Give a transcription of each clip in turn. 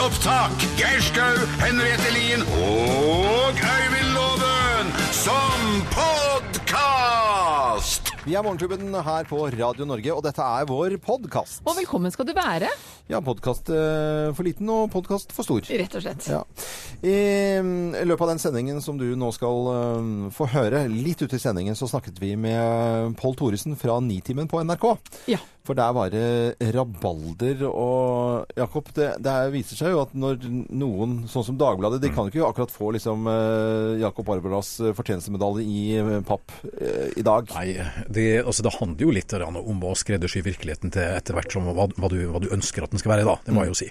opptak. Geir Skau, Henriette Lien og Øyvind Loven som podkast! Vi er Morgenklubben her på Radio Norge, og dette er vår podkast. Og velkommen skal du være, Ja, podkast for liten og podkast for stor. rett og slett. Ja. I mm, løpet av den sendingen som du nå skal eh, få høre, litt ute i sendingen, så snakket vi med Pål Thoresen fra Nitimen på NRK. Ja. For der var det rabalder og Jakob, det, det viser seg jo at når noen, sånn som Dagbladet, de kan jo ikke akkurat få liksom eh, Jakob Arbelas fortjenestemedalje i eh, papp eh, i dag. Nei, det, altså det handler jo litt om å skreddersy virkeligheten til etter hvert som hva, hva, du, hva du ønsker at den skal være, da. Det må jeg jo si.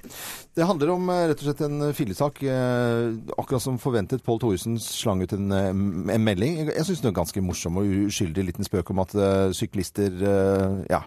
Det handler om eh, rett og slett en fillesak. eh, Akkurat som forventet. Pål Thoresen slang ut en, eh, en melding. Jeg syns den er ganske morsom og uskyldig liten spøk om at eh, syklister eh, Ja.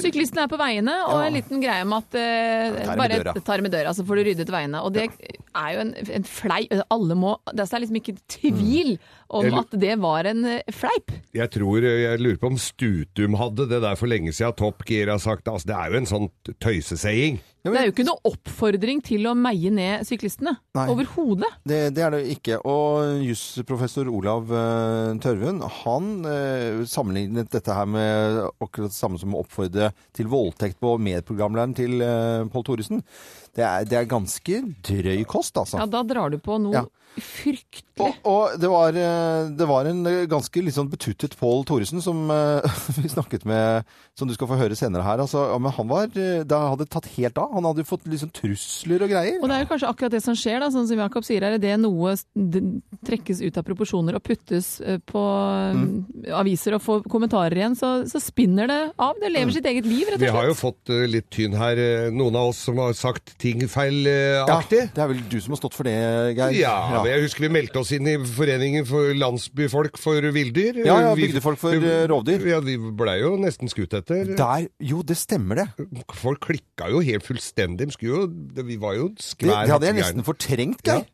Syklisten er på veiene, og en liten greie om at eh, bare døra. tar med døra, så får du ryddet veiene. Og det er jo en, en fleip. Alle må Det er liksom ikke tvil om Eller- at det var en eh, fleip. Jeg tror, jeg lurer på om Stutum hadde det der for lenge siden. Top Gear har sagt altså, Det er jo en sånn tøysesaying. Det er jo ikke noe oppfordring til å meie ned syklistene. Overhodet. det, det er det ikke. Og jusprofessor Olav uh, Tørven han uh, sammenlignet dette her med akkurat det samme som å oppfordre til voldtekt på medprogramlederen til uh, Pål Thoresen. Det er, det er ganske drøy kost, altså. Ja, da drar du på noe Ja. fryktelig. Og, og det, var, eh, det var en eh, ganske litt sånn betuttet Pål Thoresen som eh, vi snakket med, som du skal få høre senere her. Altså, ja, men han var, det hadde tatt helt av. Han hadde jo fått liksom trusler og greier. Og det er jo kanskje akkurat det som skjer, da, sånn som Jakob sier her. Det noe trekkes ut av proporsjoner og puttes på mm. aviser og får kommentarer igjen, så, så spinner det av. Det lever sitt eget liv, rett og slett. Vi har jo fått litt tynn her, noen av oss som har sagt ting Ja, det er vel du som har stått for det, Geir? Ja, men jeg husker vi meldte oss inn i Foreningen for landsbyfolk for villdyr. Ja, ja, bygdefolk for, vi, rovdyr. Ja, vi blei jo nesten skutt etter. Der, jo, det stemmer det. Folk klikka jo helt fullstendig. De jo, det- vi var jo Det, skvær det hadde jeg nesten fortrengt, Geir.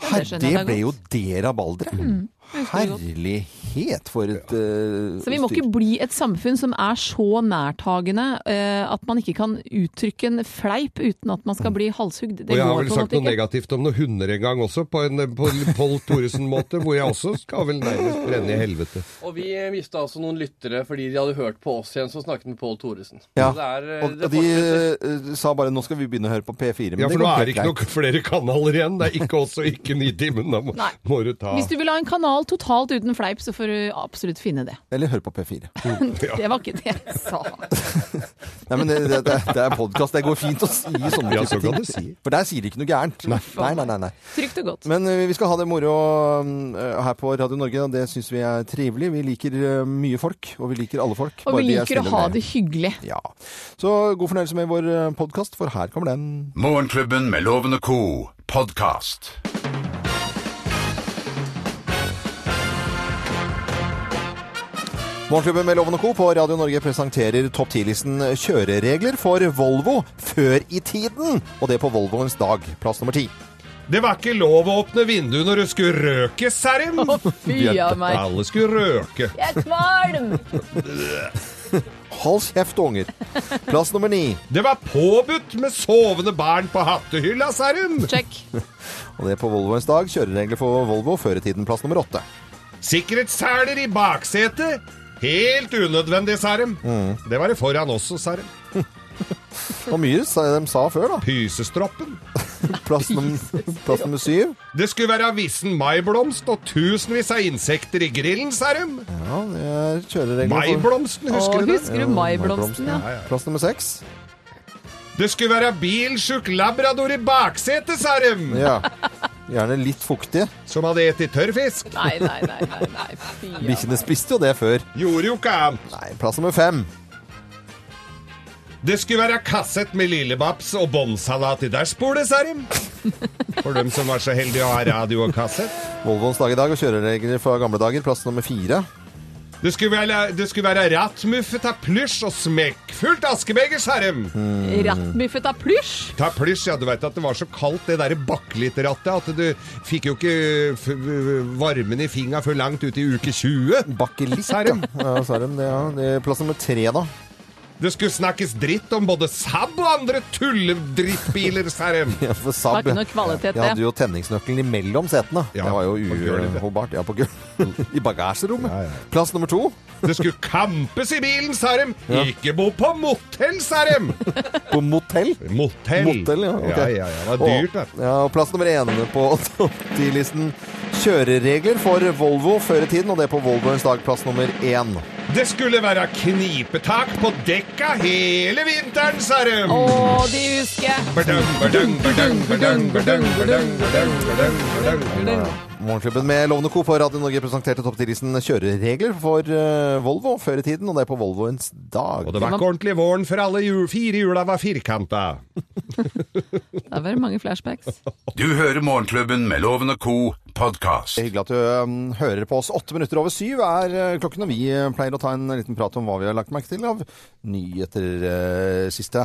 Ja, Her, det det ble godt. jo det rabalderet. Mm. det. Herlighet for et uh, Så vi må ikke bli et samfunn som er så nærtagende uh, at man ikke kan uttrykke en fleip uten at man skal bli halshugd. Det Og jeg har vel sagt noe negativt om noen hunder en gang også, på en på Pål Thoresen-måte, hvor jeg også skal vel nærmest brenne i helvete. Og vi mista altså noen lyttere fordi de hadde hørt på oss igjen som snakket med Pål Thoresen. Ja, er, eh, Og, de eh, sa bare nå skal vi begynne å høre på P4. Men Ja, for nå er det ikke noen flere kanaler igjen. Det er ikke oss og ikke Nitimen. Da må, må du ta Hvis du vil ha en kanal totalt uten fleip, så får du absolutt finne det. Eller hør på P4. Det var ikke det jeg sa. Nei, men det, det, det, det er podkast. Det går fint å si sånne Ja, så ting. si. For der sier de ikke noe gærent. Nei, nei, nei. nei. Trygt og godt. Men eh, vi skal ha det moro eh, her på Radio Norge, og det syns vi er trivelig. Vi liker eh, mye folk, og vi liker alle folk. Og bare vi er liker å ha med. det hyggelig. Ja. Så god fornøyelse med vår podkast, for her kommer den. Morgenklubben med Loven og co. podkast. Morgenklubben med Loven og Co. på Radio Norge presenterer topp 10-listen kjøreregler for Volvo før i tiden. Og det på Volvoens dag, plass nummer ti. Det var ikke lov å åpne vinduet når det skulle røke, Serrim! Fy av meg. Alle skulle røke. Jeg er kvalm! Hold kjeft, unger. Plass nummer ni. Det var påbudt med sovende barn på hattehylla, Serrim! Check. Og det er på Volvoens dag, kjøreregler for Volvo før i tiden, plass nummer åtte. Sikkerhetsseler i baksetet. Helt unødvendig, Serrim. Det var det foran også, Særum Og mye sa- de sa før, da. Pysestroppen. Plass nummer, plass nummer syv. Det skulle være avisen maiblomst og tusenvis av insekter i grillen, Særum Ja, det er kjøreregler Maiblomsten, husker Åh, du det? husker du maiblomsten, ja. Plass nummer seks. Det skulle være bilsjuk labrador i baksetet, Serrim. Ja. Gjerne litt fuktig. Som hadde spist tørrfisk. Nei, nei, nei, nei, nei. Fy Bikkjene spiste jo det før. Gjorde jo ikke annet. Nei, plass nummer fem. Det skulle være kasset med lillebabs og båndsalat i dashbordet, Serrim. For dem som var så heldige å ha radio og kassett. Volvoens dag i dag og kjøreregler fra gamle dager, plass nummer fire. Det skulle være, det skulle være rattmuffet av plysj og smekkfullt askebeger, Serrim. Rattmuffet av plysj. Ta plysj, ja, du vet at det var så kaldt det der bakkelittrattet at du fikk jo ikke f varmen i finga før langt ut i uke 20. Bakkelitt, ja. Ja Serem, det, ja. Det er plass nummer tre, da. Det skulle snakkes dritt om både Saab og andre tulledrittbiler, sa. Ja, for Det Saab var ikke noe kvalitet, Jeg hadde jo tenningsnøkkelen imellom setene. Ja, det var jo uhåbart. Ja, på gulvet. I bagasjerommet. Ja, ja. Plass nummer to. Det skulle kampes i bilen, sa Ja. Ikke bo på motell, sa. På motell. Motell. Motell, ja. Okay. Ja, ja, ja. Det var dyrt, da. Og, ja, og plass nummer én på topp 10-listen kjøreregler for Volvo før i tiden, og det er på Volvoens dagplass nummer én. Det skulle være knipetak på dekka hele vinteren, sa de. Å, de husker. Morgenklubben med Lovende Co. på Radio Norge presenterte Topp 10-listen kjøreregler for eh, Volvo før i tiden, og det er på Volvoens dag. Og det var ikke ordentlig våren før alle jul, fire hjula var firkanta. Da var det mange flashbacks. Du hører Morgenklubben med Loven Co podkast. Det er hyggelig at du um, hører på oss. Åtte minutter over syv er uh, klokken, og vi uh, pleier å ta en liten prat om hva vi har lagt merke til av nyheter uh, siste.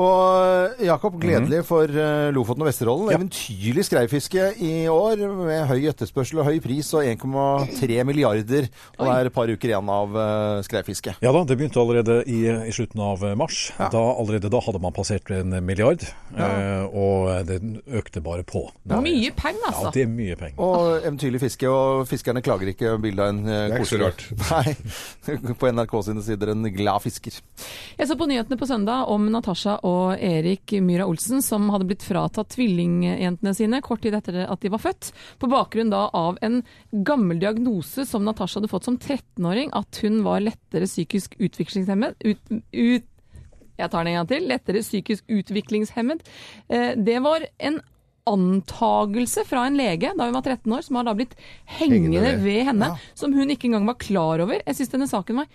Og uh, Jakob, gledelig for uh, Lofoten og Vesterålen. Eventyrlig skreifiske i år, med høy etterspørsel og høy pris og 1,3 milliarder. Og det er et par uker igjen av uh, skreifisket. Ja da, det begynte allerede i, i slutten av mars. Da, allerede da hadde man passert en milliard, eh, og det økte bare på. Mye penger, altså. Ja, det er mye penger. Og eventyrlig fiske, og fiskerne klager ikke bildet av en uh, koselig- Nei. På NRK sine sider en glad fisker. Jeg så på nyhetene på søndag om Natasha og Erik Myhra Olsen, som hadde blitt fratatt tvillingjentene sine kort tid etter at de var født, på bakgrunn da av en gammel diagnose som Natasha hadde fått som 13-åring, at hun var lettere psykisk utviklingshemmet. Ut, ut, jeg tar den en gang til. Lettere psykisk utviklingshemmet. Eh, Det var en antagelse fra en lege da hun var 13 år, som har da blitt hengende Hengende ved. ved henne, som hun ikke engang var klar over. Jeg syns denne saken var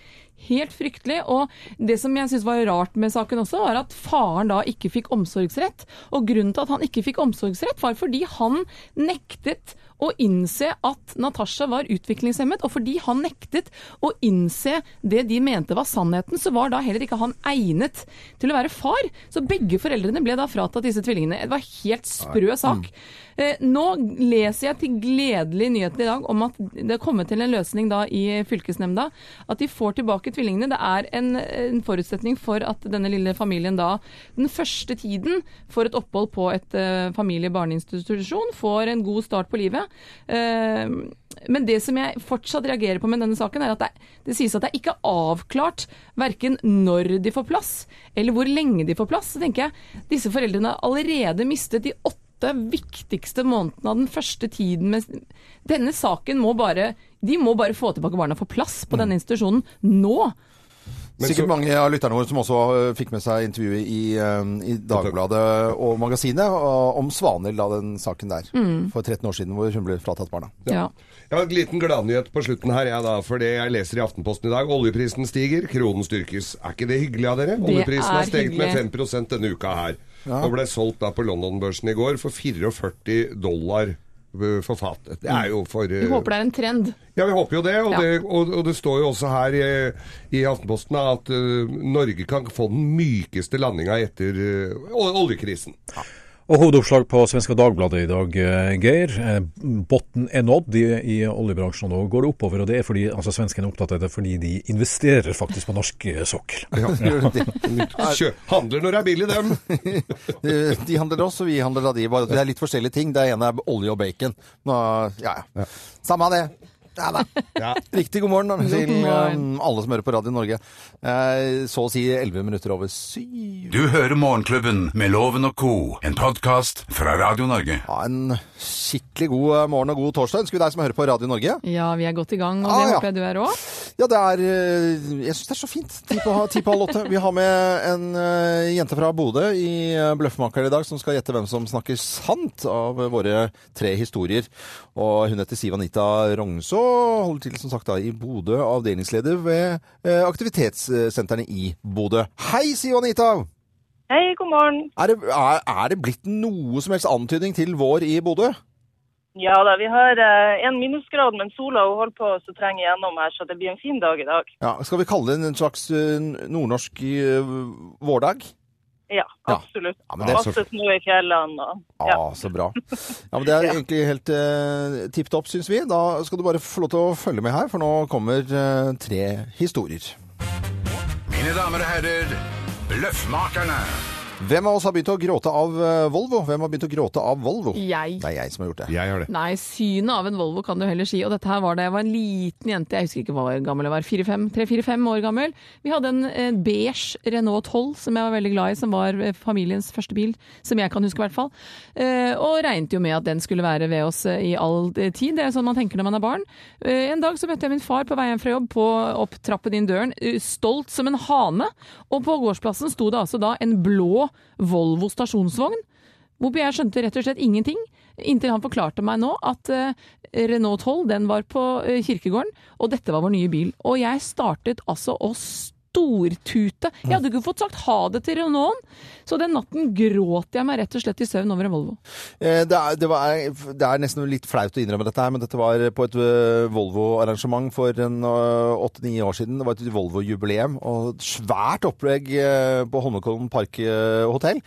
helt fryktelig. Og det som jeg syns var rart med saken også, var at faren da ikke fikk omsorgsrett. Og grunnen til at han ikke fikk omsorgsrett, var fordi han nektet å innse at Natasha var utviklingshemmet, og fordi han nektet å innse det de mente var sannheten, så var da heller ikke han egnet til å være far. Så begge foreldrene ble da fratatt disse tvillingene. Det var helt sprø sak. Eh, Nå leser jeg til gledelig nyheten i dag om at det er kommet til en løsning da i fylkesnemnda, at de får tilbake tvillingene. Det er en, en forutsetning for at denne lille familien da den første tiden får et opphold på et uh, familie-barneinstitusjon, får en god start på livet. Uh, men det som jeg fortsatt reagerer på med denne saken, er at det, det sies at det er ikke avklart verken når de får plass, eller hvor lenge de får plass. Så tenker jeg disse foreldrene har allerede mistet de åtte viktigste månedene av den første tiden med Denne saken må bare De må bare få tilbake barna og få plass på denne institusjonen nå. Men Sikkert så- mange av lytterne våre som også øh, fikk med seg intervjuet i, øh, i Dagbladet og Magasinet øh, om Svanhild, da den saken der, for 13 år siden, hvor hun ble fratatt barna. Ja. Jeg har en liten gladnyhet på slutten her, jeg da, for det jeg leser i Aftenposten i dag. Oljeprisen stiger, kronen styrkes. Er ikke det hyggelig av dere? Oljeprisen har steget hyggelig. med hyggelig. 5 denne uka her. Og ble solgt da på London-børsen i går for 44 dollar for fatet. Det er jo for Vi håper det er en trend. Ja, vi håper jo det. Og, Ja. det, og, og det står jo også her i, i Aftenposten at uh, Norge kan få den mykeste landinga etter uh, oljekrisen. oljekrisen. Og hovedoppslag på Svenska Dagbladet i dag, eh, Geir. Eh, Botten er nådd i, i oljebransjen. og Nå går det oppover. og det er fordi, altså Svenskene er opptatt av det fordi de investerer faktisk på norsk eh, sokkel. Kjø, handler når det er billig, dem. De- De handler oss, og vi handler av de. Bare det er litt forskjellige ting. Det ene er olje og bacon. Nå, ja, ja. Samme av det. Ja da. Ja. Riktig god morgen til um, alle som hører på Radio Norge. Eh, så å si 11 minutter over syv. Du hører Morgenklubben med Loven og Co., en podkast fra Radio Norge. Ja, en skikkelig god eh, morgen og god torsdag. Ønsker vi deg som hører på Radio Norge. Ja, vi er godt i gang, og Ah, det ja. håper jeg du er òg. Ja, det er eh, Jeg syns det er så fint. Ti på, ti på halv åtte. Vi har med en uh, jente fra Bodø i uh, Bløffmaker i dag, som skal gjette hvem som snakker sant av våre tre historier. Og hun heter Siv Anita Rognså, holder til som sagt da i Bodø, avdelingsleder ved eh, aktivitetssentrene i Bodø. Hei, sier Anita! Hei, god morgen. Er det, er, er det blitt noe som helst antydning til vår i Bodø? Ja da, vi har eh, en minusgrad, men sola holder på å trenge igjennom her, så det blir en fin dag i dag. Ja, skal vi kalle det en slags eh, nordnorsk eh, vårdag? Ja, absolutt. Ja, men det er så- Masse snø i fjellene og Ja, Ah, så bra. Ja, men Det er egentlig helt eh, tipp topp, syns vi. Da skal du bare få lov til å følge med her, for nå kommer eh, tre historier. Mine Mine damer og herrer, Bløffmakerne. Hvem av oss har begynt å gråte av eh, Volvo? Hvem har begynt å gråte av Volvo? Jeg. Det er jeg som har gjort det. Jeg har det. Nei, synet av en Volvo kan du heller si. Og dette her var da jeg var en liten jente, jeg husker ikke hvor gammel jeg var, tre-fire-fem år gammel. Vi hadde en eh, beige Renault 12 som jeg var veldig glad i, som var eh, familiens første bil, som jeg kan huske i hvert fall. Eh, og regnet jo med at den skulle være ved oss eh, i all eh, tid. Det er sånn man tenker når man er barn. Eh, en dag så møtte jeg min far på vei hjem fra jobb på opp trappen inn døren, eh, stolt som en hane. Og på gårdsplassen sto det altså da en blå Volvo stasjonsvogn. Hvorpå jeg skjønte rett og slett ingenting, inntil han forklarte meg nå at eh, Renault 12 den var på eh, kirkegården, og dette var vår nye bil. Og jeg startet altså å stortute. Jeg hadde ikke fått sagt ha det til Renaulten, så den natten gråt jeg meg rett og slett i søvn over en Volvo. Eh, Det er, det, var, det er nesten litt flaut å innrømme dette her, men dette var på et eh, Volvo-arrangement for en eh, åtte-ni år siden. Det var et Volvo-jubileum og et svært opplegg eh, på Holmenkollen Park hotell.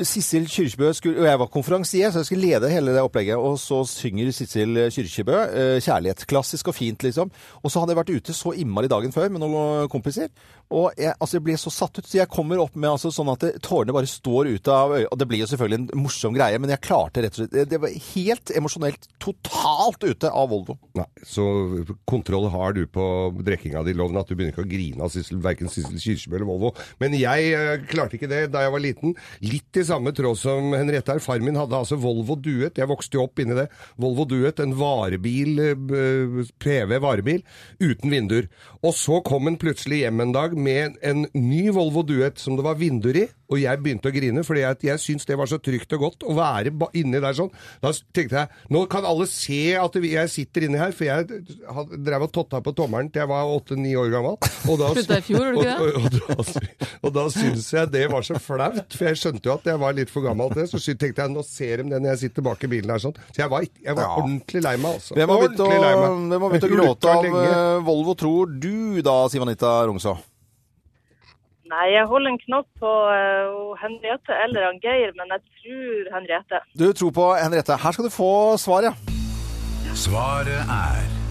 Sissel Kyrkjebø skulle, og jeg var konferansier, så jeg skulle lede hele det opplegget. Og så synger Sissel Kyrkjebø eh, 'Kjærlighet'. Klassisk og fint, liksom. Og så hadde jeg vært ute så innmari dagen før med noen kompiser. Og jeg, altså, jeg ble så satt ut, så jeg kommer opp med altså, sånn at det, tårene bare står ut av øyet. Og det blir jo selvfølgelig en morsom greie, men jeg klarte rett og slett det var helt emosjonelt totalt ute av Volvo. Nei, så kontroll har du på drikkinga di, Loven, at du begynner ikke å grine av Sissel, verken Sissel Kyrkjebø eller Volvo. Men jeg eh, klarte ikke det da jeg var liten. Litt samme tråd som Henriette her. Far min hadde altså Volvo Duet. Jeg vokste jo opp inni det. Volvo Duet, en varebil, eh, PV varebil, uten vinduer. Og så kom han plutselig hjem en dag med en ny Volvo Duet som det var vinduer i. Og jeg begynte å grine, fordi jeg, jeg syntes det var så trygt og godt å være ba- inni der sånn. Da tenkte jeg nå kan alle se at jeg sitter inni her, for jeg drev og totta på tommelen til jeg var åtte-ni år gammel. Og da, Slutta i fjor, gjorde du ikke og, og, og, da, og da syntes jeg det var så flaut, for jeg skjønte jo at jeg var litt for gammel til det. Så tenkte jeg nå ser de det når jeg sitter bak i bilen her sånn. Så jeg var, jeg var Ja. ordentlig lei meg, altså. Hvem har begynt å, gråte av lenge. eh, Volvo, tror du da, Siv-Anita Rungså? Nei, jeg holder en knapp på uh, Henriette eller han Geir, men jeg tror Henriette. Du tror på Henriette. Her skal du få svaret. ja. Svaret er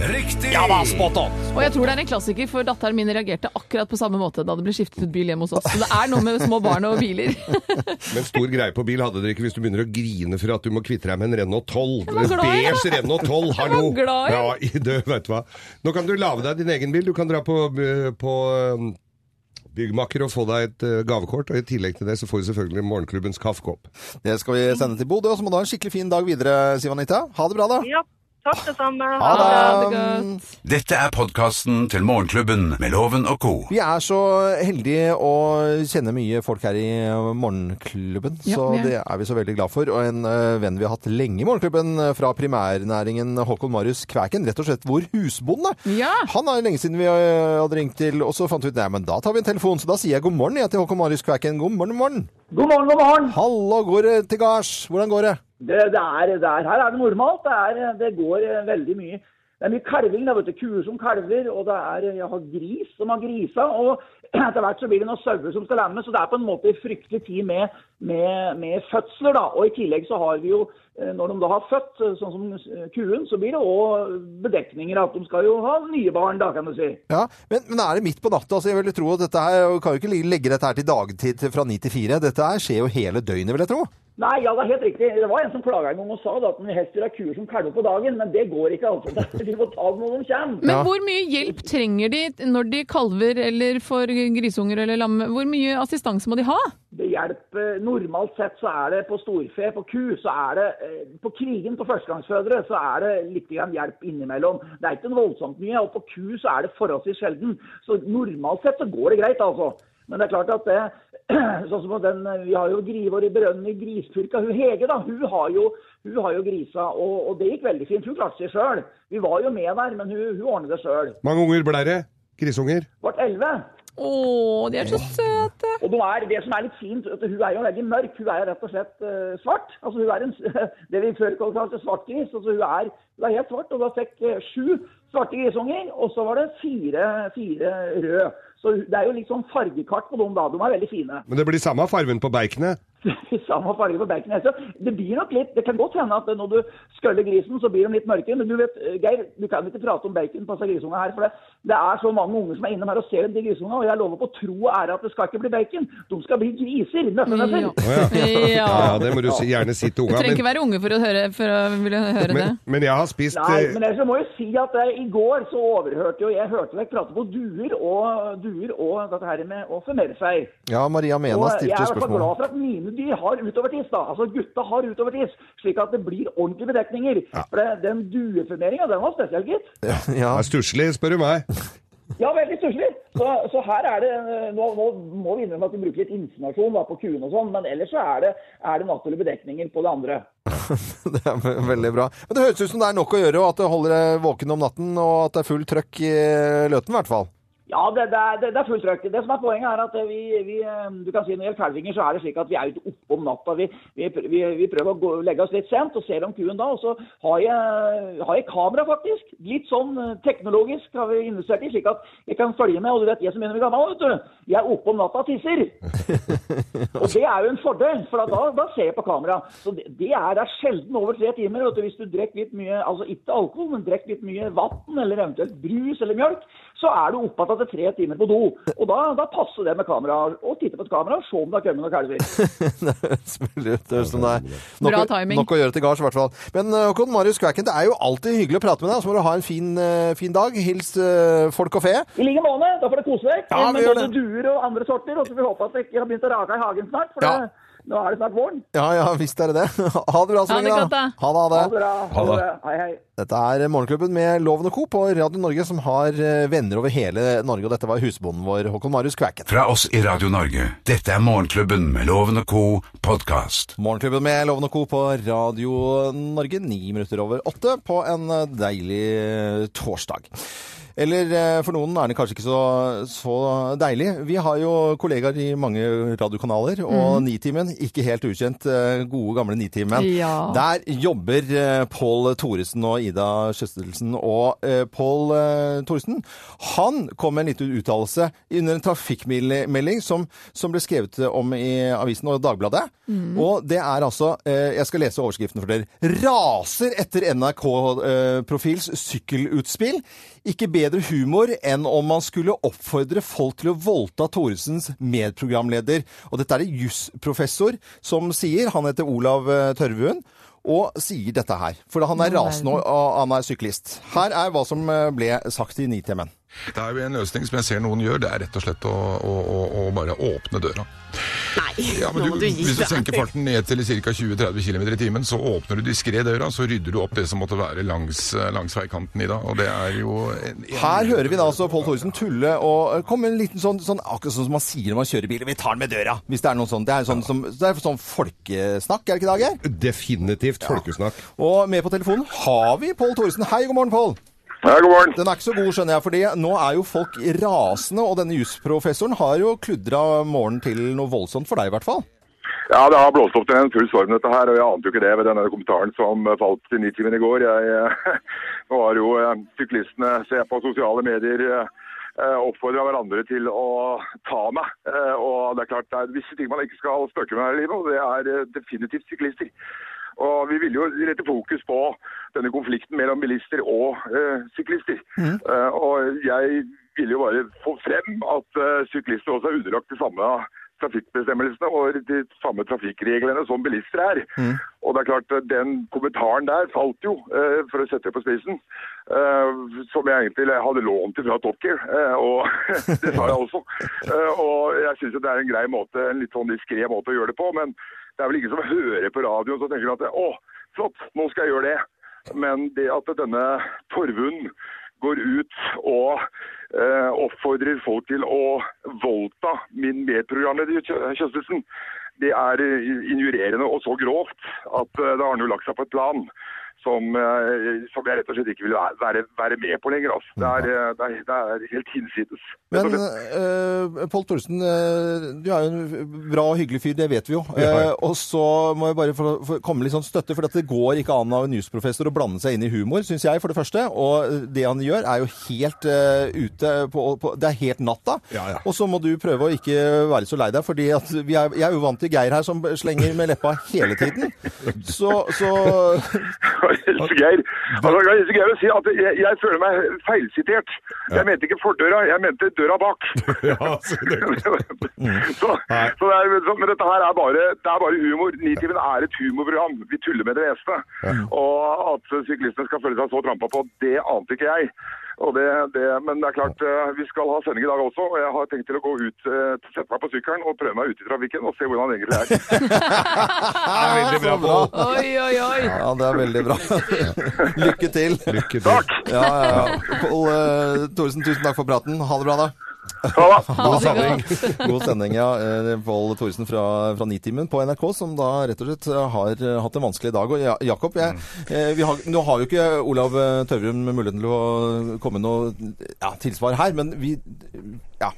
Riktig! Ja da, spot on! Og jeg tror det er en klassiker, for datteren min reagerte akkurat på samme måte da det ble skiftet ut bil hjemme hos oss. Så det er noe med små barn og biler. Men stor greie på bil hadde dere ikke hvis du begynner å grine for at du må kvitte deg med en Renault 12. Jeg var glad. Beige Renault 12, hallo! Jeg var glad i Ja, i det, vet du hva. Nå kan du lage deg din egen bil. Du kan dra på, eh, på eh, byggmaker og få deg et eh, gavekort. Og i tillegg til det så får du selvfølgelig morgenklubbens kaffekopp. Det skal vi sende til Bodø, og så må du ha en skikkelig fin dag videre, Siv-Anita. Ha det bra, da. Ja, takk det samme. Ha Ha det det. godt. Dette er podkasten til Morgenklubben med Loven og co. Vi er så heldige å kjenne mye folk her i Morgenklubben, Ja, så det er vi så veldig glad for. Og en eh, venn vi har hatt lenge i Morgenklubben eh, fra primærnæringen, Håkon Marius Kvæken, rett og slett vår husbonde. Ja. Han er lenge siden vi eh, hadde ringt til, og så fant vi ut nei, men da tar vi en telefon. Så da sier jeg god morgen jeg til Håkon Marius Kvæken. God morgen, morgen. God morgen, god morgen. Hallo, går det til gards? Hvordan går det? Det, det er, det er, her er det normalt. Det, er, det går eh, veldig mye. Det er mye kalving, da, vet du. Kuer som kalver, og det er, jeg har gris som har grisa. Og etter hvert så blir det noen sauer som skal lammes. Så det er på en måte fryktelig tid med, med, med fødsler, da. Og i tillegg så har vi jo, eh, når de da har født, eh, sånn som eh, kuen, så blir det òg bedekninger. At de skal jo ha nye barn, da, kan du si. Ja, men, men er det midt på natta? Altså, jeg vil tro at dette her, kan jo ikke legge dette her til dagtid fra ni til fire. Dette her skjer jo hele døgnet, vil jeg tro. Nei, ja, det er helt riktig. Det var en som klaga en gang og sa da, at han helst vil ha kuer som kalver på dagen, men det går ikke, altså. De må ta det når de kommer. Men Ja. hvor mye hjelp trenger de når de kalver eller får grisunger eller lam? Hvor mye assistanse må de ha? Det hjelper, Normalt sett så er det på storfe, på ku, så er det eh, På krigen på førstegangsfødere så er det litt grann hjelp innimellom. Det er ikke voldsomt mye, og på ku så er det forholdsvis sjelden. Så normalt sett så går det greit, altså. Men det er klart at det Sånn som den, Vi har jo Grivor i Brønnen i grispurka. Hun Hege da, hun har jo, hun har jo grisa, og, og det gikk veldig fint. Hun klarte seg sjøl. Vi var jo med der, men hun, hun ordnet det sjøl. Mange unger ble det? Grisunger? Ble elleve. Å, de er så søte! Og de er, det som er litt fint, at hun er jo veldig mørk. Hun er jo rett og slett uh, svart. Altså hun er en, det vi før kalte svartgris. Altså hun er, hun er helt svart. Og da fikk uh, sju svarte grisunger, og så var det fire, fire røde. Så det er jo liksom fargekart på dem da. De er veldig fine. Men det blir samme fargen på beikene? samme farge på bacon. Så det blir nok litt, det kan godt hende at når du skøller grisen, så blir de litt mørkere. Men du vet, Geir, du kan ikke prate om bacon på disse grisungene her. For det, det er så mange unger som er innom her og ser de grisungene. Og jeg lover på tro og ære at det skal ikke bli bacon. De skal bli griser. Ja. Oh, ja. Ja. Ja, det må du si, gjerne si til Du trenger ikke være unge for å, høre, for å ville høre men, det. men jeg har spist Nei, eh, men ellers må jeg si at jeg, i går så overhørte jo jeg hørte deg prate på duer og duer og dette her med å formere seg. Ja, Maria Mena jeg er i stilte hvert fall spørsmål. Mine har utovertiss. da. Altså Gutta har utovertiss, slik at det blir ordentlige bedekninger. For det, Den dueformeringa, den var spesiell, gitt. Ja, er stusslig, spør du meg. Ja, veldig stusslig. Så, så her er det Nå, nå må vi innrømme at vi bruker litt informasjon da, på kuene og sånn, men ellers så er det, er det naturlige bedekninger på det andre. det er ve- veldig bra. Men det høres ut som det er nok å gjøre, og at det holder deg våken om natten, og at det er full trøkk i løten i hvert fall. Ja, det, det, er, det, er fullt trøkk. Det som er poenget er at vi, vi eh, du kan si når det gjelder kalvinger, så er det slik at vi er ute oppe om natta. Vi, vi, vi, vi prøver å gå, legge oss litt sent og ser om kuen da. Og så har jeg, har jeg kamera, faktisk. Litt sånn eh, teknologisk har vi investert i, slik at jeg kan følge med. Og du vet, jeg som begynner å bli gammel, vet du. Jeg er oppe om natta og tisser. Og det er jo en fordel, for da, da ser jeg på kamera. Så det, det, er, det er sjelden over tre timer. Vet du, hvis du drikker litt mye, altså ikke alkohol, men drikker litt mye vann eller eventuelt brus eller mjølk, så er du oppe etter tre timer på do. Og da, da passer det med kamera. Å titte på et kamera og se om det har kommet noen kalver. det høres som det er nok, Bra timing. nok å gjøre til gards, i hvert fall. Men eh, Håkon Marius Kvæken, det er jo alltid hyggelig å prate med deg. Så må du ha en fin, eh, fin dag. Hils uh, folk og fe. I like måte. Da får det kose deg Ja, med både duer og andre sorter. Og så får vi håpe at det ikke har begynt å rake i hagen snart, for Ja. det, nå er det snart våren. Ja, ja, visst er det det. Ha det bra så lenge, da. Ha det, ha Ha det. det bra. Ha det. Hei, hei. Dette er Morgenklubben med Loven og Co. på Radio Norge, som har eh, venner over hele Norge. Og dette var husbonden vår, Håkon Marius Kvæken. Fra oss i Radio Norge. Dette er Morgenklubben med Loven og Co. podkast. Morgenklubben med Loven og Co. på Radio Norge, ni minutter over åtte på en eh, deilig eh, torsdag. Eller eh, for noen er det kanskje ikke så, så deilig. Vi har jo kollegaer i mange radiokanaler, og Nitimen, ikke helt ukjent, eh, gode gamle Nitimen. Ja. Der jobber eh, Pål Thoresen og Ida Kjøstelsen. Og Pål Thoresen, han kom med en liten uttalelse under en trafikkmelding som, som ble skrevet om i avisen og Dagbladet. Og det er altså Jeg skal lese overskriften for dere. Raser etter NRK-profils sykkelutspill. Ikke bedre humor enn om man skulle oppfordre folk til å voldta Thoresens medprogramleder. Og dette er det jusprofessor som sier. Han heter Olav eh, Tørvuen. Og sier dette her. For han er rasende, og- han er syklist. Her er hva som eh, ble sagt i Nitimen. Det er jo en løsning som jeg ser noen gjør, det er rett og slett å, å, å, å bare åpne døra. Nei, Ja, men nå må du gi hvis du senker farten ned til ca. 20-30 km i timen, så åpner du diskré døra, så rydder du opp det som måtte være langs, langs veikanten i dag. Og det er jo en, en, Her hører vi da altså Pål Thoresen tulle og eh, komme med en liten sånn, sånn akkurat sånn som man sier når man kjører bil. Vi tar den med døra! Hvis det er noe sånt. Det er sånn, som, det er sånn folkesnakk, er det ikke det, Geir? Definitivt folkesnakk. Og med på telefonen har vi Pål Thoresen. Hei, god morgen, Pål. Ja, god morgen. Den er ikke så god, skjønner jeg, fordi nå er jo folk rasende, og denne jusprofessoren har jo kludra morgenen til noe voldsomt for deg, i hvert fall. Ja, det har blåst opp til en full storm dette her, og jeg ante jo ikke det ved denne kommentaren som falt i Nitimen i går. Jeg, eh, nå har jo eh, syklistene se på sosiale medier eh, oppfordra hverandre til å ta meg. Og det er klart det er visse ting man ikke skal spøke med her i livet, og det er definitivt syklister. Og Vi vil jo rette fokus på denne konflikten mellom bilister og eh, syklister. Eh, og Jeg vil jo bare få frem at eh, syklister også er underlagt de samme trafikkbestemmelsene og de samme trafikkreglene som bilister er. Og det er klart, Den kommentaren der falt jo, for å sette det på spissen, eh, som jeg egentlig hadde lånt fra Top Gear. Og det sa jeg også. Og jeg syns det er en grei måte, en litt sånn diskré måte å gjøre det på. Men det er vel ingen som hører på radioen og tenker at å, flott, nå skal jeg gjøre det. Men det at denne Torvund går ut og eh, oppfordrer folk til å voldta min medprogramleder Kjø- Kjøstelsen, det er eh, injurerende og så grovt at det har han jo lagt seg på et plan som, eh, som jeg rett og slett ikke vil være, være, være med på lenger. Altså. Det, er, eh, det, er, det er helt hinsides. Men uh, Pål Thorsen, du er jo en bra og hyggelig fyr, det vet vi jo. Ja. Uh, og så må jeg bare få, få komme litt sånn støtte, for at det går ikke an av en jusprofessor å blande seg inn i humor, syns jeg, for det første. Og det han gjør, er jo helt uh, ute på, på Det er helt natta. Ja, ja. Og så må du prøve å ikke være så lei deg, fordi at vi er, jeg er jo vant til Geir her som slenger med leppa hele tiden. Så, så Geir, altså, det Geir si at jeg, jeg føler meg feilsitert. Jeg mente ikke fordøra, jeg mente døra bak. Ja, så det- så, så det er, så, men dette her er bare, det er bare humor. Nitimen er et humorprogram. Vi tuller med det meste. Og at syklistene skal føle seg så trampa på, det ante ikke jeg. Og det, det, men det er klart, eh, vi skal ha sending i dag også, og jeg har tenkt til å gå ut, eh, sette meg på sykkelen og prøve meg ute i trafikken og se hvordan det egentlig er. Det er veldig bra, bra. Oi, oi, oi. Ja, det er veldig bra. Lykke til. Lykke til. Takk! Ja, ja, ja. Pål uh, Thoresen, tusen takk for praten. Ha det bra, da. Ha det. God sending. God sending, ja. Eh, Pål Thoresen fra, fra Nitimen på NRK, som da rett og slett har eh, hatt en vanskelig dag. Og ja, Jakob, jeg, eh, vi har, nå har jo ikke Olav Tøvrum muligheten til å komme med noe ja, tilsvar her, men vi Ja.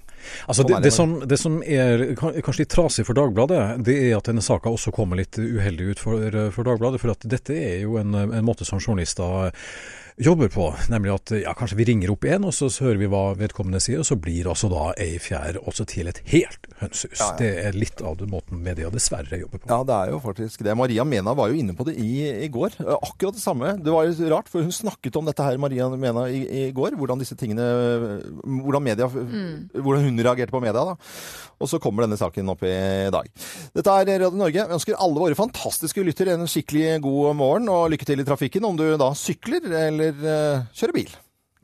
Altså Sånn det, det det, som, det som er kanskje litt trasig for Dagbladet, det er at denne saka også kommer litt uheldig ut for, for Dagbladet. For at dette er jo en, en måte som journalister jobber på. Nemlig at ja, kanskje vi ringer opp en, og så hører vi hva vedkommende sier, og så blir altså da ei fjær også til et helt hønsehus. Det er litt av den måten media dessverre jobber på. Ja, det er jo faktisk det. Maria Mena var jo inne på det i, i går. Eh, Akkurat det samme. Det var jo rart, for hun snakket om dette her, Maria Mena, i, i går. Hvordan disse tingene Hvordan, media, hvordan hun reagerte på media, da. Og så kommer denne saken opp i dag. Dette er Radio Norge. Vi ønsker alle våre fantastiske lyttere en skikkelig god morgen, og lykke til i trafikken om du da sykler eller eh, kjøre bil.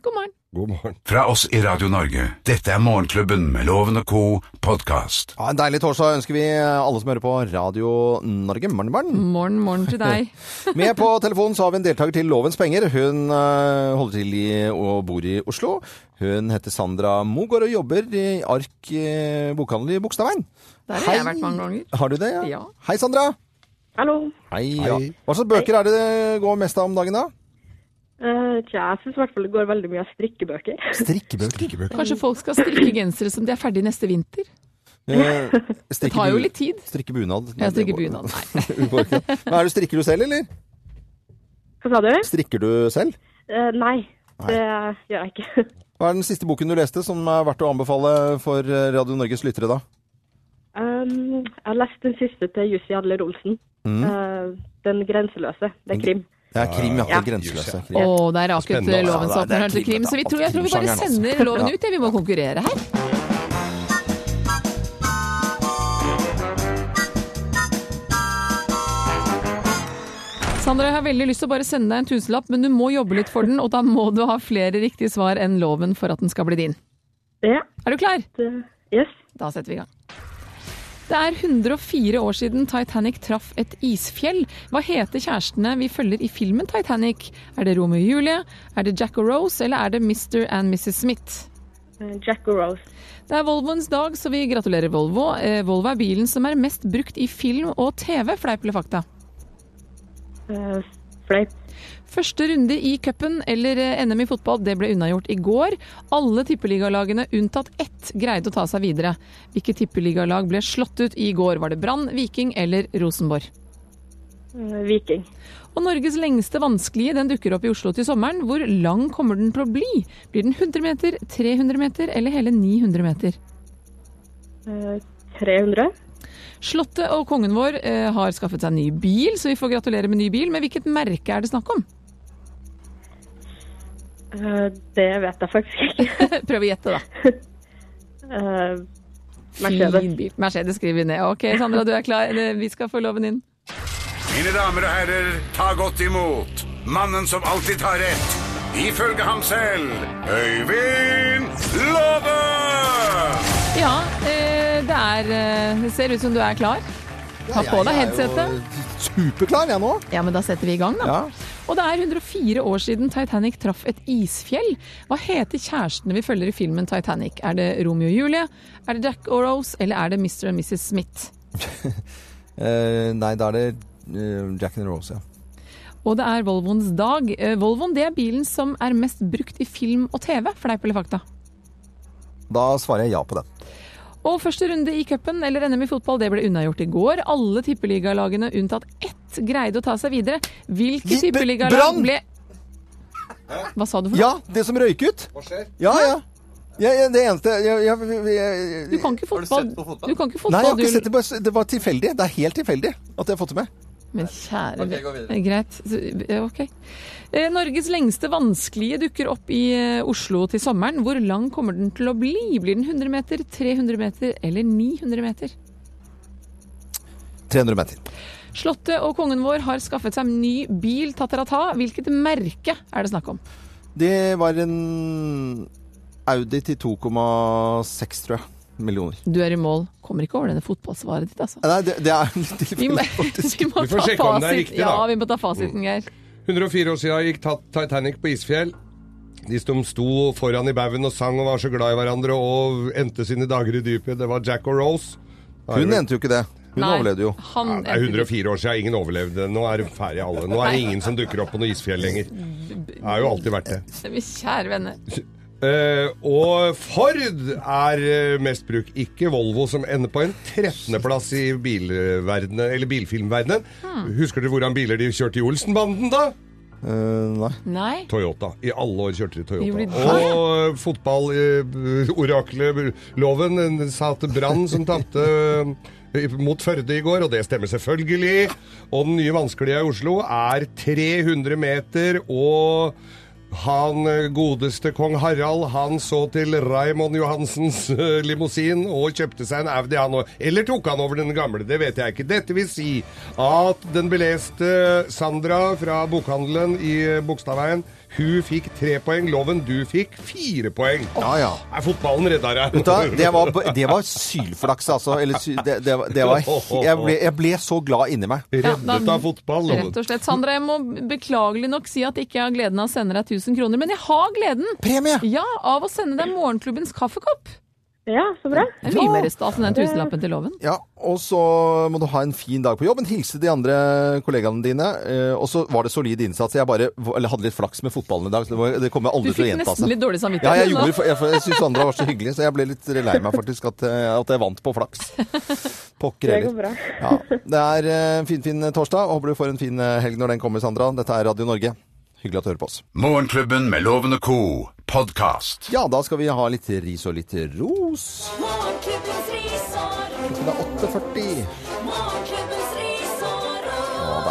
God morgen. God morgen. Fra oss i Radio Norge. Dette er Morgenklubben med Loven og co. podkast. Ja, en deilig torsdag ønsker vi alle som hører på Radio Norge. Morgen, morgen. Morgen, morgen til deg. Med på telefonen så har vi en deltaker til Lovens penger. Hun eh, holder til i, og bor i Oslo. Hun heter Sandra Mogård og jobber i Ark eh, bokhandel i Bogstadveien. Der har jeg vært mange ganger. Har du det, ja? Ja. Hei, Sandra. Hallo. Hei, ja. Hei. Hva slags bøker er det det går mest av om dagen, da? Eh, tja, jeg syns i hvert fall det går veldig mye av strikkebøker. Strikkebøker. Kanskje folk skal strikke gensere som de er ferdig neste vinter? Eh, Det tar jo litt tid. Strikke bunad. Ja, strikker bunad. Nei. Men er du strikker du selv, eller? Hva sa du? Strikker du selv? Uh, nei, det gjør jeg ikke. Hva er den siste boken du leste som er verdt å anbefale for eh, Radio Norges lyttere, da? Um, jeg har lest den siste til Jussi Adler Olsen. Mm. Uh, den grenseløse. Det er krim. Det er krim, ja. Ja. Det grenseløse. Å, det der raket loven lovens er- er åpner til krim. Så vi tror, jeg tror vi bare sender loven ut. Ja, vi må konkurrere her. Sandra, jeg har veldig lyst til å bare sende deg en tusenlapp, men du må jobbe litt for den, og da må du ha flere riktige svar enn loven for at den skal bli din. Ja, Er du klar? yes. Da setter vi i gang. Det er 104 år siden Titanic traff et isfjell. Hva heter kjærestene vi følger i filmen Titanic? Er det Romeo og Julie, er det Jack og Rose, eller er det Mr. and Mrs. Smith? Eh, Jack og Rose. Det er Volvoens dag, så vi gratulerer Volvo. Eh, Volvo er bilen som er mest brukt i film og TV, fleip eller fakta. Uh, fleip. Første runde i cupen eller eh, NM i fotball det ble unnagjort i går. Alle tippeligalagene unntatt ett greide å ta seg videre. Hvilke tippeligalag ble slått ut i går? Var det Brann, Viking eller Rosenborg? Eh, Viking. Og Norges lengste vanskelige den dukker opp i Oslo til sommeren. Hvor lang kommer den til å bli? Blir den 100 meter, 300 meter eller hele 900 meter? Eh, 300. Slottet og kongen vår eh, har skaffet seg ny bil, så vi får gratulere med ny bil. Men hvilket merke er det snakk om? Eh, det vet jeg faktisk ikke. Prøv å gjette, da. Eh, Mercedes. Fin bil. Mercedes skriver vi ned. Ok, Sandra, du er klar. Vi skal få loven inn. Mine damer og herrer, ta godt imot mannen som alltid tar rett, ifølge ham selv, Øyvind Love! Ja, eh, det er eh, Det ser ut som du er klar. Ta på deg headsetet. Superklar, jeg nå. Ja, men da setter vi i gang, da. Ja. Og det er 104 år siden Titanic traff et isfjell. Hva heter kjærestene vi følger i filmen Titanic? Er det Romeo og Julie, er det Jack og Rose, eller er det Mr. og Mrs. Smith? Eh, nei, da er det eh, Jack and Rose, ja. Og det er Volvoens dag. Eh, Volvoen det er bilen som er mest brukt i film og TV, fleip eller fakta? Da svarer jeg ja på den. Og første runde i cupen, eller NM i fotball, det ble unnagjort i går. Alle tippeligalagene unntatt ett greide å ta seg videre. Hvilke tippeligalag ble Hva sa du for noe? Ja, det som røyk ut. Hva skjer? Ja, ja. Ja, ja, det eneste jeg, jeg, jeg, Du kan ikke fotball. Du kan ikke Nei, jeg har fotball, ikke sett det. Det var tilfeldig. Det er helt tilfeldig at jeg har fått det med. Men kjære okay, Greit. Ok. Eh, Norges lengste vanskelige dukker opp i eh, Oslo til sommeren. Hvor lang kommer den til å bli? Blir den 100 meter, 300 meter eller 900 meter? 300 meter. Slottet og kongen vår har skaffet seg en ny bil, Tatarata. Hvilket merke er det snakk om? Det var en Audi til 2,6, tror jeg. Millioner. Du er i mål. Kommer ikke over denne fotballsvaret ditt, altså. Nei, det, det er litt Vi må, vi må Vi får sjekke om det er riktig, da. Ja, vi må ta fasiten, Geir. 104 år siden gikk Titanic på isfjell. De som sto foran i baugen og sang og var så glad i hverandre og endte sine dager i dypet, det var Jack og Rose. Er Hun endte jo ikke det. Hun Nei, overlevde jo. Han Ja, det er 104 år siden, ingen overlevde. Nå er det ferdig alle. Nå er det ingen som dukker opp på noe isfjell lenger. Det har jo alltid vært det. Kjære venner. Eh, og Ford er eh, mest brukt, ikke Volvo, som ender på en 13.-plass i bilfilmverdenen. eller bilfilmverdenen. Husker dere hvordan biler de kjørte i Olsenbanden, da? Uh, nei. Nei. Toyota. I alle år kjørte de de Toyota. det? Og fotballoraklet Loven sa at Brann som tapte mot Førde i går, og det stemmer selvfølgelig. Og den nye vanskelige i Oslo er 300 meter, og han eh, godeste kong Harald han så til Raymond Johansens eh, limousin og kjøpte seg en Audi, han òg. Eller tok han over den gamle, det vet jeg ikke. Dette vil si at den beleste Sandra fra bokhandelen i eh, Bogstadveien, hun fikk tre poeng. Loven, du fikk fire poeng. Ja, ja. Er fotballen redda deg? Det var, det var sylflaks, altså. Eller, sy- det, det, var- det var, jeg, ble, jeg ble så glad inni meg. Reddet av fotball, Loven. Rett og slett. Sandra, jeg må beklagelig nok si at ikke jeg har gleden av å sende deg 1000 kroner, men jeg har gleden Premie! ja, av å sende deg morgenklubbens kaffekopp. Ja, så bra. Det er mye mer stas enn den tusenlappen til loven. Ja, og så må du ha en fin dag på jobben. Hilse de andre kollegaene dine. eh, Og så var det solid innsats. Jeg bare eller hadde litt flaks med fotballen i dag. Så det, var, det kommer aldri til å fikk nesten litt dårlig Ja, samvittighet. jeg gjorde for- Jeg, jeg syns andre var så hyggelig, så jeg ble litt lei meg faktisk at, eh, at jeg vant på flaks. Pokker Det går heller. bra. Ja, det er en fin, fin torsdag. Håper du får en fin eh, helg når den kommer, Sandra. Dette er Radio Norge. Hyggelig at du hører på oss. Morgenklubben med Loven og co. podkast. Ja, da skal vi ha litt ris og litt ros. Morgenklubbens ris og ros. Det er 8.40.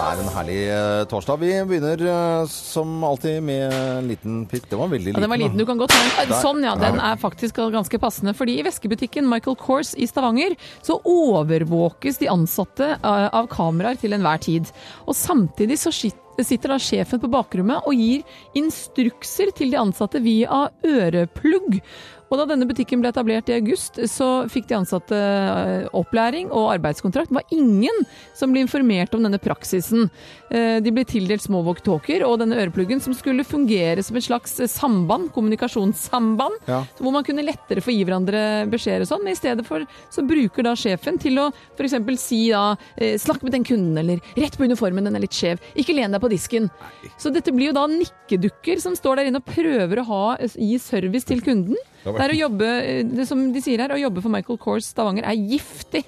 er en herlig eh, torsdag. Vi begynner eh, som alltid med en liten pikk. Det var veldig liten. Ja, den var liten. Du kan godt ta en. Sånn, ja. Den er faktisk ganske passende. Fordi i veskebutikken Michael Kors i Stavanger så overvåkes de ansatte eh, av kameraer til enhver tid. Og samtidig så skit- sitter da sjefen på bakrommet og gir instrukser til de ansatte via øreplugg. Og da denne butikken ble etablert i august, så fikk de ansatte eh, opplæring og arbeidskontrakt. Det var ingen som ble informert om denne praksisen. Eh, De ble tildelt små walkietalkier og denne ørepluggen som skulle fungere som et slags eh, samband, kommunikasjonssamband, Ja. hvor man kunne lettere få gi hverandre beskjeder og sånn. Men i stedet for så bruker da sjefen til å f.eks. si da 'snakk med den kunden', eller 'rett på uniformen, den er litt skjev', 'ikke len deg på disken'. Så dette blir jo da nikkedukker som står der inne og prøver å ha, gi service til kunden. Det er å jobbe, eh, det som de sier her, å jobbe for Michael Kors Stavanger er giftig.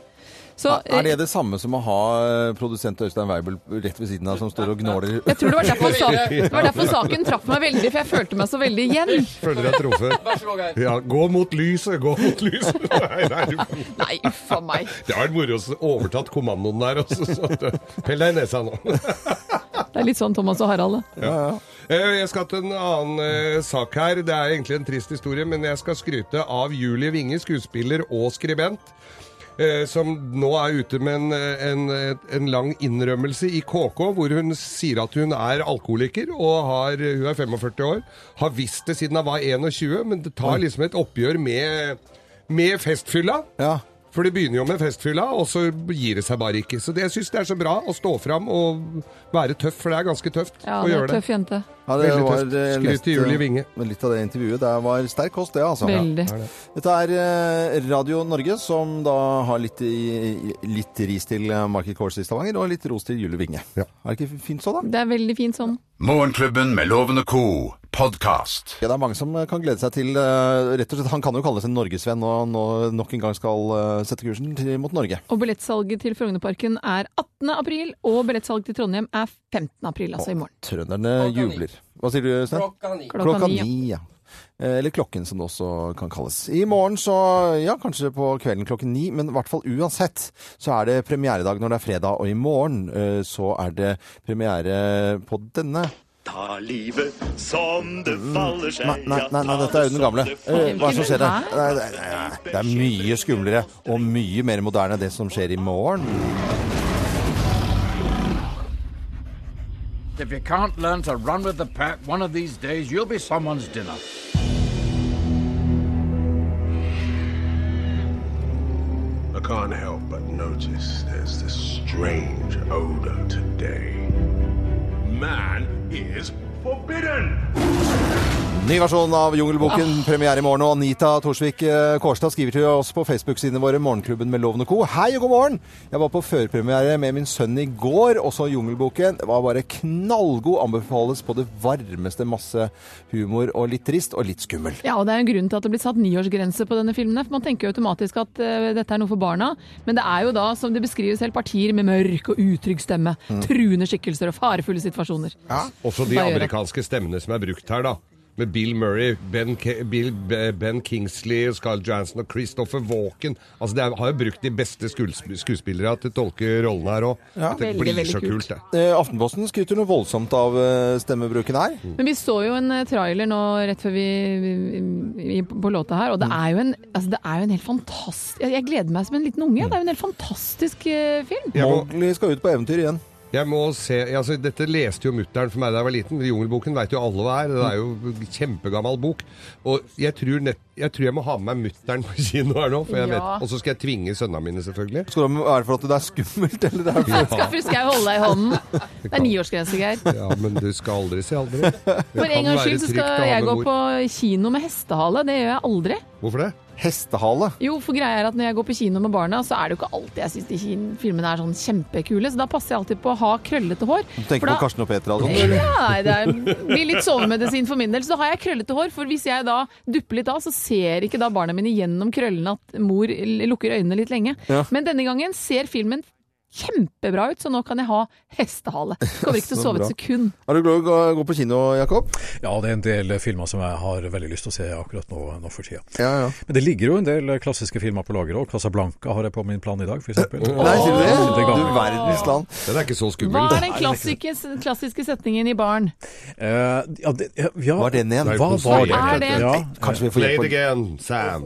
Så, Er det det samme som å ha eh, produsent Øystein Weibel rett ved siden av som står og gnåler? Jeg tror det var, derfor, sa- det var derfor saken traff meg veldig, for jeg følte meg så veldig igjen. Føler deg truffet. Ja, gå mot lyset, gå mot lyset. Nei, nei, du- Nei, uff a meg. det har vært moro å overtatt kommandoen der. Også, så Pell deg i nesa nå. Det er litt sånn Thomas og Harald. det. Eh, Jeg skal til en annen eh, sak her. Det er egentlig en trist historie, men jeg skal skryte av Julie Winge, skuespiller og skribent. eh, Som nå er ute med en, eh, en, en lang innrømmelse i KK, hvor hun sier at hun er alkoholiker. og har, Hun er 45 år. Har visst det siden hun var 21, men det tar liksom et oppgjør med, med festfylla. Ja. For det begynner jo med festfylla, og så gir det seg bare ikke. Så det, jeg syns det er så bra å stå fram og være tøff, for det er ganske tøft Ja, å det er det er tøff jente. Ja, det Veldig var tøft. eh, Skryt til Julie eh, Winge. Litt av det intervjuet. Det var sterk kost, det, altså. Veldig. Ja, Dette er eh, Radio Norge, som da har litt, i, litt ris til Market Course i Stavanger, og litt ros til Julie Winge. Er det ikke fint sånn, da? Det er veldig fint sånn. Morgenklubben med Lovende Co. podkast. Ja, det er mange som eh, kan glede seg til eh, rett og slett, Han kan jo kalles en norgesvenn og nå nok en gang skal eh, sette kursen til, mot Norge. Og billettsalget til Frognerparken er 18. april, og billettsalget til Trondheim er 15. april, altså i morgen. Trønderne jubler. Hva sier du, Stein? Klokka ni. Klokka ni, ja. Eh, Eller klokken, som det også kan kalles. I morgen så, ja, kanskje på kvelden klokken ni, men i hvert fall uansett, så er det premieredag når det er fredag, og i morgen eh, så er det premiere på denne. Ta livet som det faller seg. Nei, nei, nei, nei dette er jo den gamle. Hva er det som skjer der? Det er mye skumlere og mye mer moderne det som skjer i morgen. If you can't learn to run with the pack, one of these days you'll be someone's dinner. I can't help but notice there's this strange odor today. Man is forbidden! Ny versjon av Jungelboken, premiere i morgen. Og Anita Torsvik eh, Kårstad skriver til oss på Facebook-sidene våre, Morgenklubben med Loven og Co. Hei og god morgen! Jeg var på førpremiere med min sønn i går, og så Jungelboken. Det var bare knallgod. Anbefales på det varmeste. Masse humor og litt trist og litt skummel. Ja, og det er en grunn til at det blir satt niårsgrense på denne filmen. For man tenker jo automatisk at uh, dette er noe for barna, men det er jo da, som det beskrives selv, partier med mørk og utrygg stemme. Mm. Truende skikkelser og farefulle situasjoner. Ja, Også de amerikanske stemmene som er brukt her, da. Med Bill Murray, Ben, Bill, ben Kingsley, Scarlett Johansson og Christopher Walken. Altså, De har jo brukt de beste skuesp skuespillere til å tolke rollene her òg. Ja. Det Veldig, blir veldig så kult. kult, det. Eh, Aftenposten skryter noe voldsomt av eh, stemmebruken her. Men vi så jo en eh, trailer nå rett før vi, vi, vi på låta her, og det er jo en, altså det er jo en helt fantastisk Jeg gleder meg som en liten unge. Det er jo en helt fantastisk eh, film. Mowgli skal ut på eventyr igjen. Jeg må se, altså Dette leste jo mutter'n for meg da jeg var liten. Jungelboken veit jo alle hva er. Det er jo kjempegammel bok. Og jeg tror, nett, jeg, tror jeg må ha med meg mutter'n på kino her nå. For jeg Ja. vet, og så skal jeg tvinge sønnene mine, selvfølgelig. Skal det være for at det er skummelt, eller det er for Skal, skal jeg holde deg i hånden? Det er niårsgrense, Geir. Ja, men du skal aldri si aldri. Det For en gangs skyld så skal jeg gå på kino med hestehale. Det gjør jeg aldri. Hvorfor det? Hestehale. Jo, for greia er at når jeg går på kino med barna, så er det jo ikke alltid jeg syns filmene er sånn kjempekule. Så da passer jeg alltid på å ha krøllete hår. Du tenker For på da- Karsten og Petra og sånn? Ja, det er, blir litt sovemedisin for min del. Så da har jeg krøllete hår. For hvis jeg da dupper litt av, så ser ikke da barna mine gjennom krøllene at mor lukker øynene litt lenge. Ja. Men denne gangen ser filmen kjempebra ut, så nå kan jeg ha hestehale. Kommer ikke til å sove et sekund. Har du glad i å gå- gå på kino, Jakob? Ja, det er en del filmer som jeg har veldig lyst til å se akkurat nå, nå for tida. Ja, ja. Men det ligger jo en del klassiske filmer på lageret òg. Casablanca har jeg på min plan i dag, f.eks. Nei, sier du det? Du verdens land. Den er ikke så skummel. Hva er den klassiske, klassiske setningen i baren? Uh, ja, det, ja, Hva er den igjen? Hva var det? Er det- Ja. Kanskje vi får hjelp it again, Sam.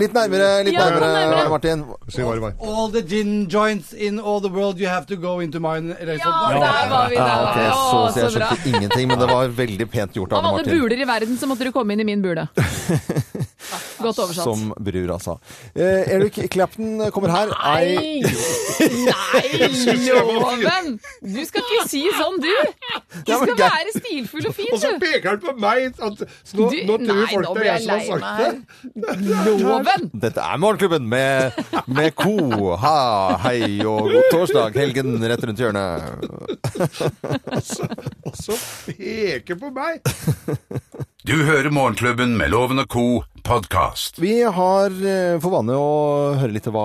Litt nærmere, litt Ja, nærmere. Martin. Si hva det var. All the gin joints in all the world you have to go into mine eller Ja, der var vi! Der Ja, var vi. så, Å, så jeg så bra. skjønte ingenting, men det var veldig pent gjort av Av alle buler i verden så måtte du komme inn i min bule. Godt oversatt. Som brura sa. Eh, Eric Clapton kommer her. Nei! Nei, loven! Du skal ikke si sånn, du! Du skal være stilfull og fin, Og så peker han på meg! At, så nå, Du- nå tror nei, folk det er jeg som har sagt det. Loven! Dette er Morgenklubben med, med ko. Ha, hei og god torsdag. Helgen rett rundt hjørnet. Og så peker på meg! Du hører Morgenklubben med Loven og Co. podkast. Vi har eh, for vane å høre litt hva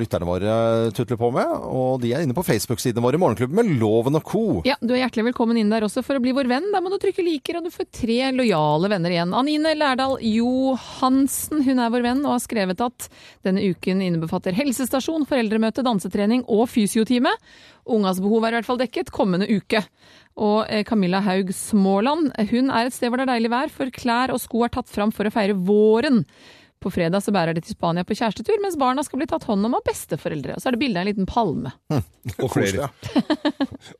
lytterne våre tutler på med, og de er inne på Facebook-sidene våre, Morgenklubben med Loven og Co. Ja, Du er hjertelig velkommen inn der også for å bli vår venn. Da må du trykke liker, og du får tre lojale venner igjen. Anine Lærdal Johansen hun er vår venn og har skrevet at denne uken innebefatter helsestasjon, foreldremøte, dansetrening og fysiotime. Ungas behov er i hvert fall dekket kommende uke. Og eh, Camilla Haug Småland hun er et sted hvor det er deilig vær, for klær og sko er tatt fram for å feire våren. På fredag så bærer de til Spania på kjærestetur, mens barna skal bli tatt hånd om av besteforeldre. Og så er det bilde av en liten palme. Og flere.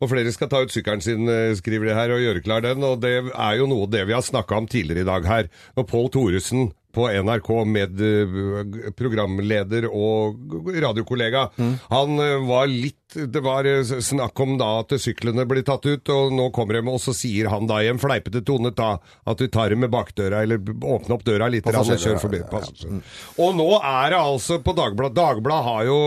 og flere skal ta ut sykkelen sin, eh, skriver de her, og gjøre klar den. Og det er jo noe det vi har snakka om tidligere i dag her. Når Pål Thoresen på NRK med eh, programleder og radiokollega. Han eh, var litt Det var eh, snakk om da at syklene blir tatt ut, og nå kommer de, og så sier han da i en fleipete tone ta, at du tar dem med bakdøra, eller åpner opp døra litt og Passasjerdøra, forbi. ja, ja. Passasjer. Og nå er det altså på Dagbladet Dagbladet har jo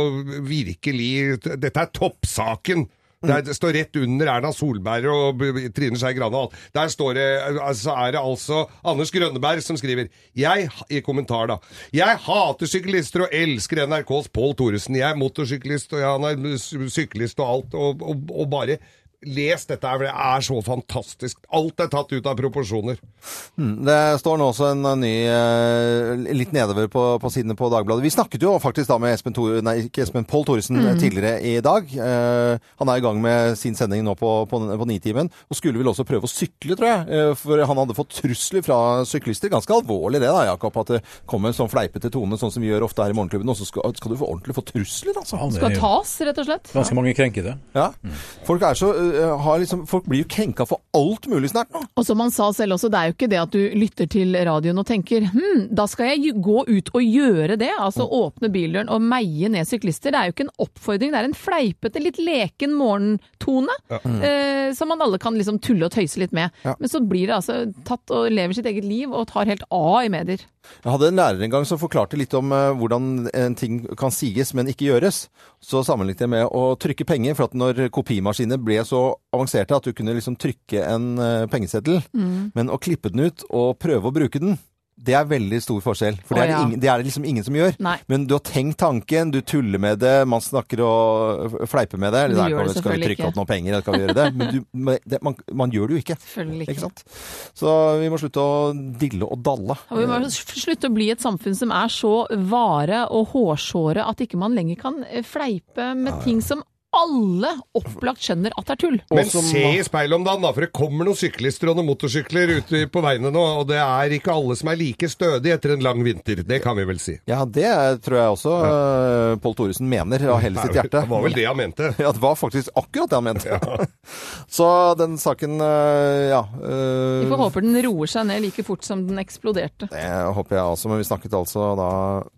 virkelig Dette er toppsaken. Er, det står rett under Erna Solberg og Trine Skei Grande og alt. Der står det, altså er det altså Anders Grønneberg som skriver jeg, i kommentar da Jeg hater syklister og elsker NRKs Pål Thoresen. Jeg er motorsyklist, og jeg- er syklist og alt. Og, og, og bare les dette her, for det er så fantastisk. Alt er tatt ut av proporsjoner. Mm, Det står nå også en eh, ny eh, litt nedover på, på sidene på Dagbladet. Vi snakket jo faktisk da med Espen, Tor, nei, ikke Espen Pål Thoresen eh, Mm. tidligere i dag. Eh, han er i gang med sin sending nå på, på, på Nitimen, og skulle vel også prøve å sykle, tror jeg. Eh, for han hadde fått trusler fra syklister. Ganske alvorlig det da, Jakob, at det kommer en sånn fleipete tone, sånn som vi gjør ofte her i Morgenklubben, og så skal, skal du få ordentlig få trusler, altså. Skal tas, rett og slett. Ganske mange krenker det. Ja. Folk, er så, har liksom, folk blir jo krenka for alt mulig snart nå. Og som han sa selv også, det er jo ikke det at du lytter til radioen og tenker hm, da skal jeg gå ut og gjøre det. Altså åpne bildøren og meie ned syklister. Det er jo ikke en oppfordring, det er en fleipete, litt leken morgentone. Ja. Mm. Eh, som man alle kan liksom tulle og tøyse litt med. Ja. Men så blir det altså tatt og lever sitt eget liv og tar helt av i medier. Jeg hadde en lærer en gang som forklarte litt om eh, hvordan en ting kan sies, men ikke gjøres. Så sammenlignet jeg med å trykke penger, for at når kopimaskiner ble så avanserte at du kunne liksom trykke en eh, pengeseddel, Mm. men å klippe den ut og prøve å bruke den, det er veldig stor forskjell. For det er, ja. ingen, det er det liksom ingen som gjør. Nei. Men du har tenkt tanken, du tuller med det, man snakker og fleiper med det. Du Der gjør det skal vi trykke ikke. opp noen penger, eller skal vi gjøre det? Men du, det, man, man gjør det jo ikke. Selvfølgelig ikke. sant? Så vi må slutte å dille og dalle. Og vi må slutte å bli et samfunn som er så vare og hårsåre at ikke man lenger kan eh, fleipe med ting som alle opplagt skjønner at det er tull. Men se i speilet om dagen, da, for det kommer noen syklister og noen motorsykler ute på veiene nå, og det er ikke alle som er like stødige etter en lang vinter. Det kan vi vel si. Ja, det tror jeg også uh, Pål Thoresen mener av hele sitt hjerte. Det var vel det han mente. Ja, det var faktisk akkurat det han mente. Så den saken, uh, ja uh, Vi får håpe den roer seg ned like fort som den eksploderte. Det håper jeg også, men vi snakket altså da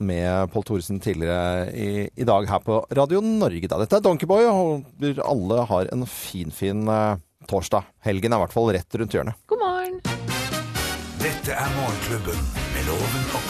med Pål Thoresen tidligere i, i dag her på Radio Norge. Da. Dette er Donkeyboy, håper alle har en finfin fin, uh, torsdag. Helgen er i hvert fall rett rundt hjørnet. God morgen! Dette er Morgenklubben med Loven og.